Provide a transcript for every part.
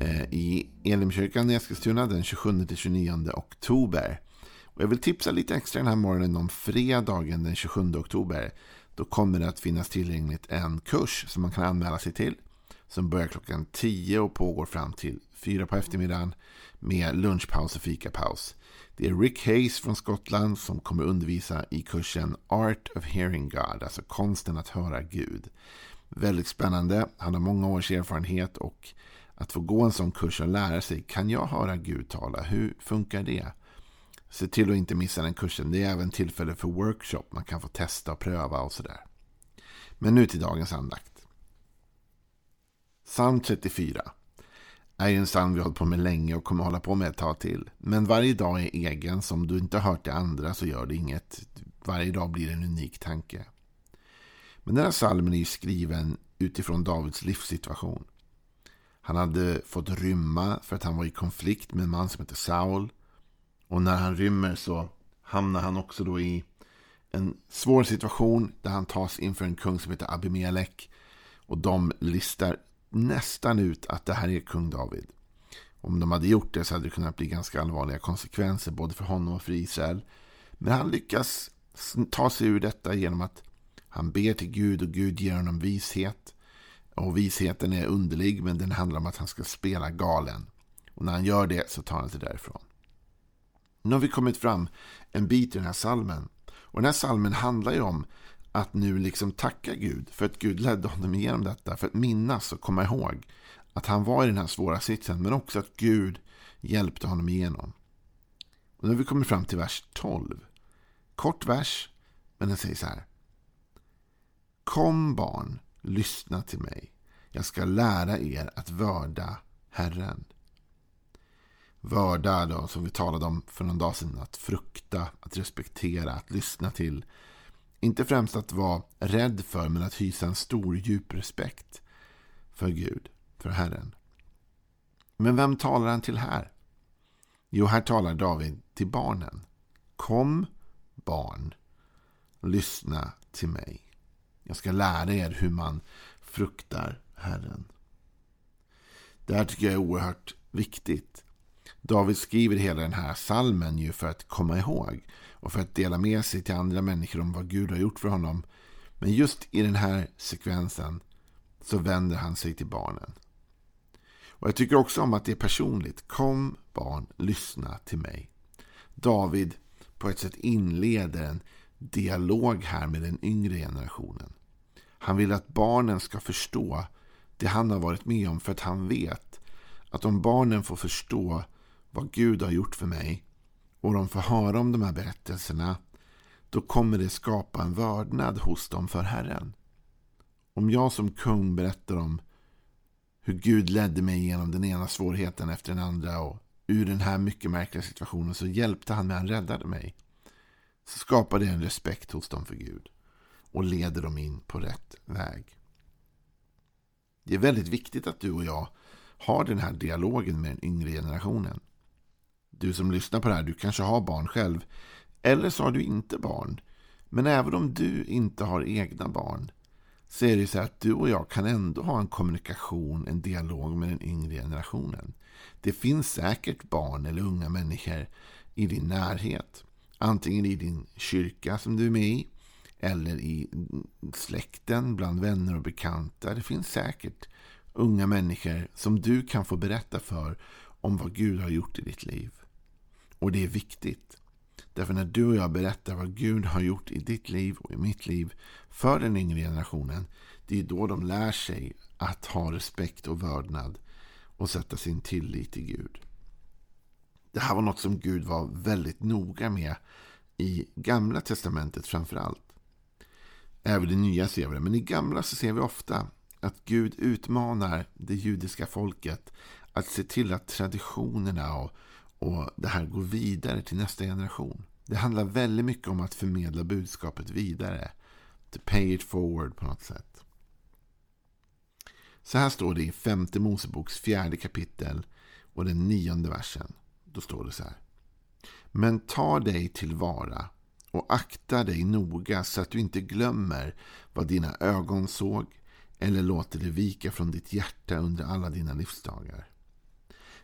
Eh, i Elimkyrkan i Eskilstuna den 27-29 oktober. Och jag vill tipsa lite extra den här morgonen om fredagen den 27 oktober. Då kommer det att finnas tillgängligt en kurs som man kan anmäla sig till. Som börjar klockan 10 och pågår fram till 4 på eftermiddagen. Med lunchpaus och fikapaus. Det är Rick Hayes från Skottland som kommer undervisa i kursen Art of Hearing God. Alltså konsten att höra Gud. Väldigt spännande. Han har många års erfarenhet och att få gå en sån kurs och lära sig. Kan jag höra Gud tala? Hur funkar det? Se till att inte missa den kursen. Det är även tillfälle för workshop. Man kan få testa och pröva och sådär. Men nu till dagens andakt. Psalm 34 är en psalm vi har hållit på med länge och kommer hålla på med ett tag till. Men varje dag är egen. Som du inte har hört det andra så gör det inget. Varje dag blir en unik tanke. Men den här psalmen är skriven utifrån Davids livssituation. Han hade fått rymma för att han var i konflikt med en man som heter Saul. Och när han rymmer så hamnar han också då i en svår situation där han tas inför en kung som heter Abimelech. Och de listar nästan ut att det här är kung David. Om de hade gjort det så hade det kunnat bli ganska allvarliga konsekvenser både för honom och för Israel. Men han lyckas ta sig ur detta genom att han ber till Gud och Gud ger honom vishet. Och visheten är underlig men den handlar om att han ska spela galen. Och när han gör det så tar han sig därifrån. Nu har vi kommit fram en bit i den här salmen. Och den här salmen handlar ju om att nu liksom tacka Gud för att Gud ledde honom igenom detta. För att minnas och komma ihåg att han var i den här svåra sitsen. Men också att Gud hjälpte honom igenom. Och nu har vi kommit fram till vers 12. Kort vers, men den säger så här. Kom barn, lyssna till mig. Jag ska lära er att vörda Herren. Vörda, då, som vi talade om för någon dag sedan, att frukta, att respektera, att lyssna till. Inte främst att vara rädd för, men att hysa en stor djup respekt för Gud, för Herren. Men vem talar han till här? Jo, här talar David till barnen. Kom, barn, lyssna till mig. Jag ska lära er hur man fruktar Herren. Det här tycker jag är oerhört viktigt. David skriver hela den här salmen ju för att komma ihåg och för att dela med sig till andra människor om vad Gud har gjort för honom. Men just i den här sekvensen så vänder han sig till barnen. Och Jag tycker också om att det är personligt. Kom barn, lyssna till mig. David på ett sätt inleder en dialog här med den yngre generationen. Han vill att barnen ska förstå det han har varit med om för att han vet att om barnen får förstå vad Gud har gjort för mig och de får höra om de här berättelserna då kommer det skapa en vördnad hos dem för Herren. Om jag som kung berättar om hur Gud ledde mig genom den ena svårigheten efter den andra och ur den här mycket märkliga situationen så hjälpte han mig, han räddade mig. Så skapar det en respekt hos dem för Gud och leder dem in på rätt väg. Det är väldigt viktigt att du och jag har den här dialogen med den yngre generationen. Du som lyssnar på det här, du kanske har barn själv. Eller så har du inte barn. Men även om du inte har egna barn så är det så att du och jag kan ändå ha en kommunikation, en dialog med den yngre generationen. Det finns säkert barn eller unga människor i din närhet. Antingen i din kyrka som du är med i eller i släkten, bland vänner och bekanta. Det finns säkert unga människor som du kan få berätta för om vad Gud har gjort i ditt liv. Och det är viktigt. Därför när du och jag berättar vad Gud har gjort i ditt liv och i mitt liv för den yngre generationen. Det är då de lär sig att ha respekt och vördnad och sätta sin tillit till Gud. Det här var något som Gud var väldigt noga med i Gamla Testamentet framför allt. Även i Nya ser vi det, men i Gamla så ser vi ofta att Gud utmanar det judiska folket att se till att traditionerna och, Och det här går vidare till nästa generation. Det handlar väldigt mycket om att förmedla budskapet vidare. To pay it forward på något sätt. Så här står det i femte Moseboks fjärde kapitel och den nionde versen. Då står det så här. Men ta dig tillvara och akta dig noga så att du inte glömmer vad dina ögon såg eller låter det vika från ditt hjärta under alla dina livsdagar.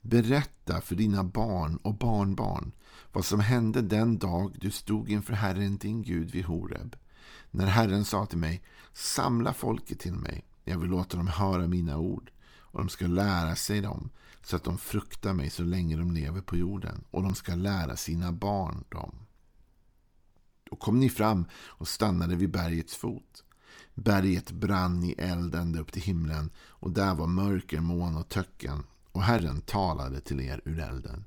Berätta för dina barn och barnbarn vad som hände den dag du stod inför Herren din Gud vid Horeb. När Herren sa till mig, samla folket till mig, jag vill låta dem höra mina ord och de ska lära sig dem så att de fruktar mig så länge de lever på jorden och de ska lära sina barn dem. Och kom ni fram och stannade vid bergets fot. Berget brann i eld ända upp till himlen och där var mörker, moln och töcken och Herren talade till er ur elden.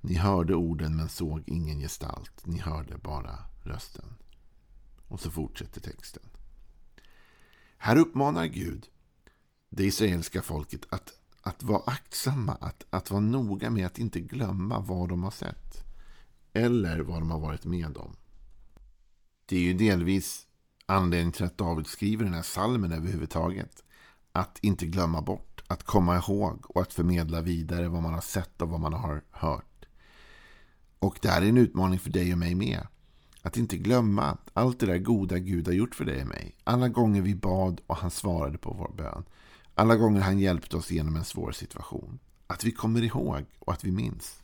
Ni hörde orden men såg ingen gestalt. Ni hörde bara rösten. Och så fortsätter texten. Här uppmanar Gud det israeliska folket att, att vara aktsamma, att, att vara noga med att inte glömma vad de har sett. Eller vad de har varit med om. Det är ju delvis anledningen till att David skriver den här salmen överhuvudtaget. Att inte glömma bort, att komma ihåg och att förmedla vidare vad man har sett och vad man har hört. Och det här är en utmaning för dig och mig med. Att inte glömma allt det där goda Gud har gjort för dig och mig. Alla gånger vi bad och han svarade på vår bön. Alla gånger han hjälpte oss genom en svår situation. Att vi kommer ihåg och att vi minns.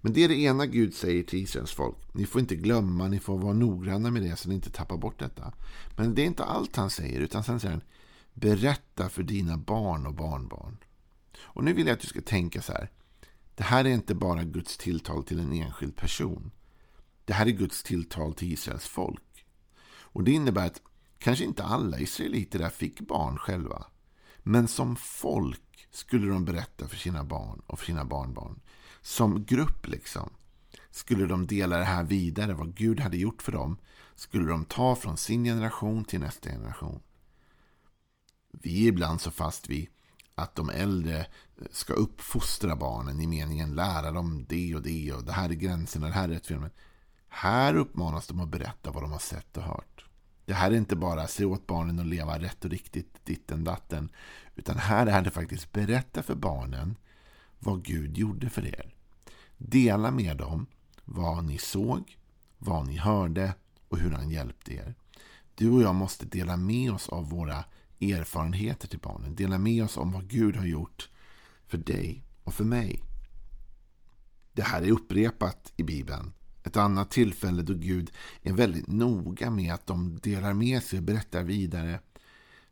Men det är det ena Gud säger till Israels folk. Ni får inte glömma, ni får vara noggranna med det så ni inte tappar bort detta. Men det är inte allt han säger, utan sen säger han Berätta för dina barn och barnbarn. Och nu vill jag att du ska tänka så här. Det här är inte bara Guds tilltal till en enskild person. Det här är Guds tilltal till Israels folk. Och det innebär att kanske inte alla israeliter där fick barn själva. Men som folk skulle de berätta för sina barn och för sina barnbarn. Som grupp liksom. Skulle de dela det här vidare, vad Gud hade gjort för dem. Skulle de ta från sin generation till nästa generation. Vi är ibland så fast vid att de äldre ska uppfostra barnen i meningen lära dem det och det och det här är gränserna, det här är rätt. Men här uppmanas de att berätta vad de har sett och hört. Det här är inte bara se åt barnen att leva rätt och riktigt ditten datten. Utan här är det faktiskt berätta för barnen vad Gud gjorde för er. Dela med dem vad ni såg, vad ni hörde och hur han hjälpte er. Du och jag måste dela med oss av våra erfarenheter till barnen. Dela med oss om vad Gud har gjort för dig och för mig. Det här är upprepat i Bibeln. Ett annat tillfälle då Gud är väldigt noga med att de delar med sig och berättar vidare.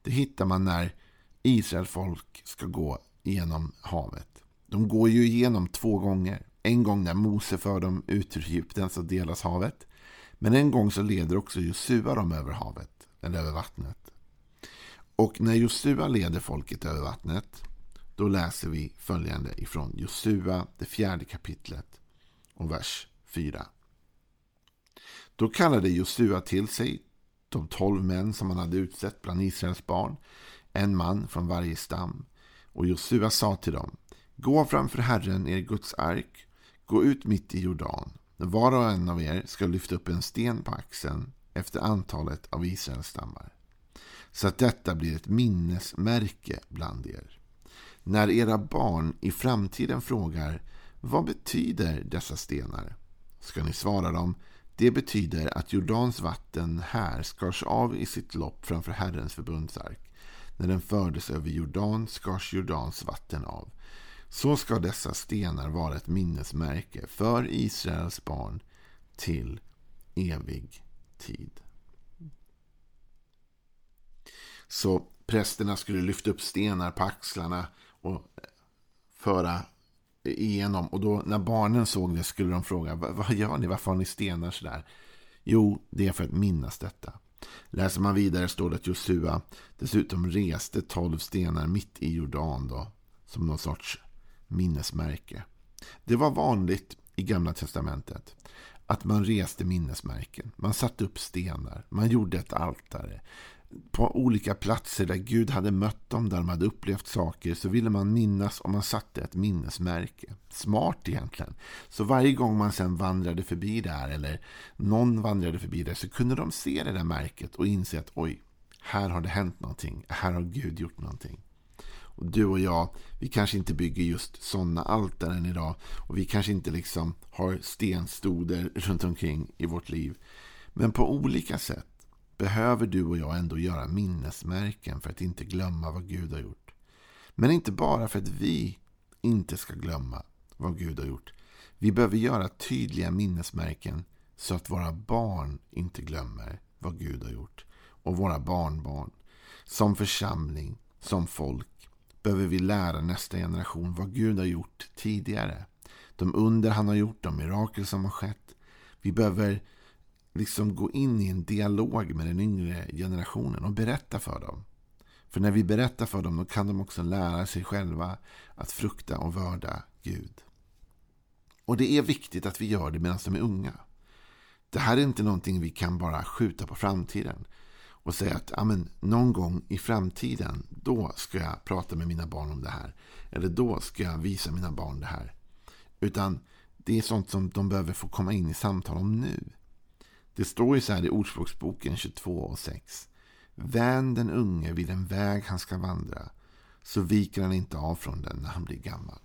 Det hittar man när Israels folk ska gå genom havet. De går ju igenom två gånger. En gång när Mose för dem ut ur Egypten så delas havet. Men en gång så leder också Josua dem över havet, eller över vattnet. Och när Josua leder folket över vattnet, då läser vi följande ifrån Josua, det fjärde kapitlet och vers 4. Då kallade Josua till sig de tolv män som han hade utsett bland Israels barn, en man från varje stam. Och Josua sa till dem, gå framför Herren, er Guds ark, gå ut mitt i Jordan. Var och en av er ska lyfta upp en sten på axeln efter antalet av Israels stammar. Så att detta blir ett minnesmärke bland er. När era barn i framtiden frågar vad betyder dessa stenar? Ska ni svara dem det betyder att Jordans vatten här skars av i sitt lopp framför Herrens förbundsark. När den fördes över Jordan skars Jordans vatten av. Så ska dessa stenar vara ett minnesmärke för Israels barn till evig tid. Så prästerna skulle lyfta upp stenar på axlarna och föra igenom. Och då när barnen såg det skulle de fråga, vad gör ni? Varför har ni stenar sådär? Jo, det är för att minnas detta. Läser man vidare står det att Josua dessutom reste tolv stenar mitt i Jordan då, som någon sorts minnesmärke. Det var vanligt i Gamla Testamentet att man reste minnesmärken. Man satte upp stenar, man gjorde ett altare. på olika platser där Gud hade mött dem, där de hade upplevt saker, så ville man minnas och man satte ett minnesmärke. Smart egentligen. Så varje gång man sen vandrade förbi där, eller någon vandrade förbi där, så kunde de se det där märket och inse att oj, här har det hänt någonting. Här har Gud gjort någonting. Och du och jag, vi kanske inte bygger just sådana altaren idag. Och vi kanske inte liksom har stenstoder runt omkring i vårt liv. Men på olika sätt behöver du och jag ändå göra minnesmärken för att inte glömma vad Gud har gjort. Men inte bara för att vi inte ska glömma vad Gud har gjort. Vi behöver göra tydliga minnesmärken så att våra barn inte glömmer vad Gud har gjort. Och våra barnbarn. Som församling, som folk, behöver vi lära nästa generation vad Gud har gjort tidigare. De under han har gjort, de mirakel som har skett. Vi behöver liksom gå in i en dialog med den yngre generationen och berätta för dem. För när vi berättar för dem då kan de också lära sig själva att frukta och vörda Gud. Och det är viktigt att vi gör det medan de är unga. Det här är inte någonting vi kan bara skjuta på framtiden och säga att Amen, någon gång i framtiden då ska jag prata med mina barn om det här. Eller då ska jag visa mina barn det här. Utan det är sånt som de behöver få komma in i samtal om nu. Det står ju så här i Ordspråksboken 22 och 6. Vän den unge vid den väg han ska vandra, så viker han inte av från den när han blir gammal.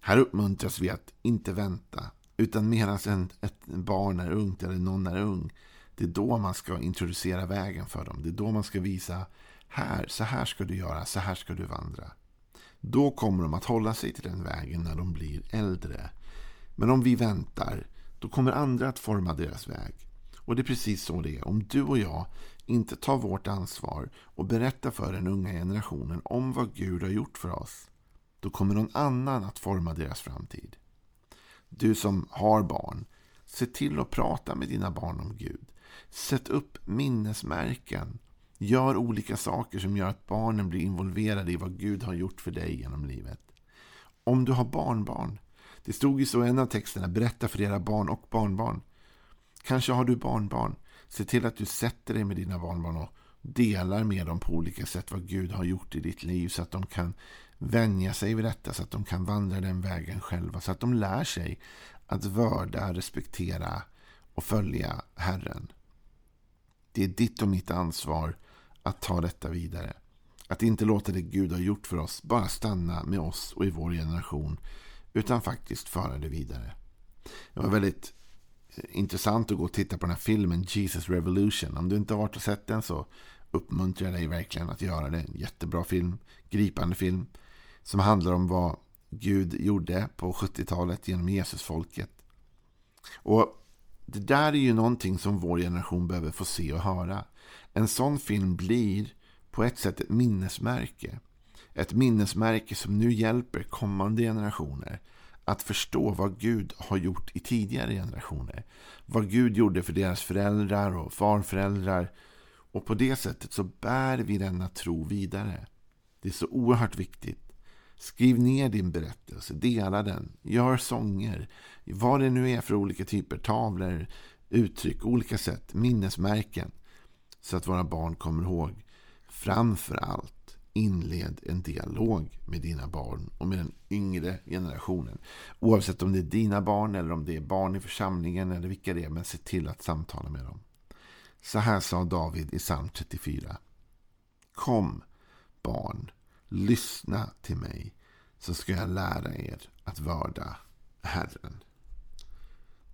Här uppmuntras vi att inte vänta, utan medan ett barn är ungt eller någon är ung, det är då man ska introducera vägen för dem. Det är då man ska visa, här, så här ska du göra, så här ska du vandra. Då kommer de att hålla sig till den vägen när de blir äldre. Men om vi väntar, då kommer andra att forma deras väg. Och det är precis så det är. Om du och jag inte tar vårt ansvar och berättar för den unga generationen om vad Gud har gjort för oss, då kommer någon annan att forma deras framtid. Du som har barn, se till att prata med dina barn om Gud. Sätt upp minnesmärken. Gör olika saker som gör att barnen blir involverade i vad Gud har gjort för dig genom livet. Om du har barnbarn, det stod ju så i en av texterna, berätta för era barn och barnbarn. Kanske har du barnbarn. Se till att du sätter dig med dina barnbarn och delar med dem på olika sätt vad Gud har gjort i ditt liv så att de kan vänja sig vid detta, så att de kan vandra den vägen själva, så att de lär sig att vörda, respektera och följa Herren. Det är ditt och mitt ansvar att ta detta vidare. Att inte låta det Gud har gjort för oss bara stanna med oss och i vår generation, utan faktiskt föra det vidare. Det var väldigt eh, intressant att gå och titta på den här filmen Jesus Revolution. Om du inte har varit och sett den så uppmuntrar jag dig verkligen att göra det. En jättebra film, gripande film. Som handlar om vad Gud gjorde på 70-talet genom Jesusfolket. Och det där är ju någonting som vår generation behöver få se och höra. En sån film blir på ett sätt ett minnesmärke. Ett minnesmärke som nu hjälper kommande generationer att förstå vad Gud har gjort i tidigare generationer. Vad Gud gjorde för deras föräldrar och farföräldrar. Och på det sättet så bär vi denna tro vidare. Det är så oerhört viktigt. Skriv ner din berättelse, dela den, gör sånger. Vad det nu är för olika typer, tavlor, uttryck, olika sätt, minnesmärken. Så att våra barn kommer ihåg. Framför allt inled en dialog med dina barn och med den yngre generationen. Oavsett om det är dina barn eller om det är barn i församlingen eller vilka det är. Men se till att samtala med dem. Så här sa David i psalm 34. Kom barn, lyssna till mig så ska jag lära er att vörda Herren.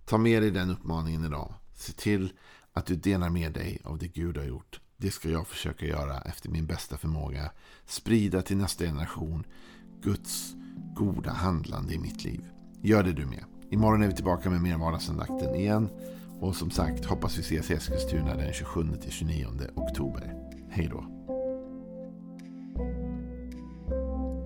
Ta med dig den uppmaningen idag. Se till att du delar med dig av det Gud har gjort. Det ska jag försöka göra efter min bästa förmåga. Sprida till nästa generation Guds goda handlande i mitt liv. Gör det du med. Imorgon är vi tillbaka med mer vardagsandakten igen. Och som sagt hoppas vi ses i Eskilstuna den 27-29 oktober. Hej då.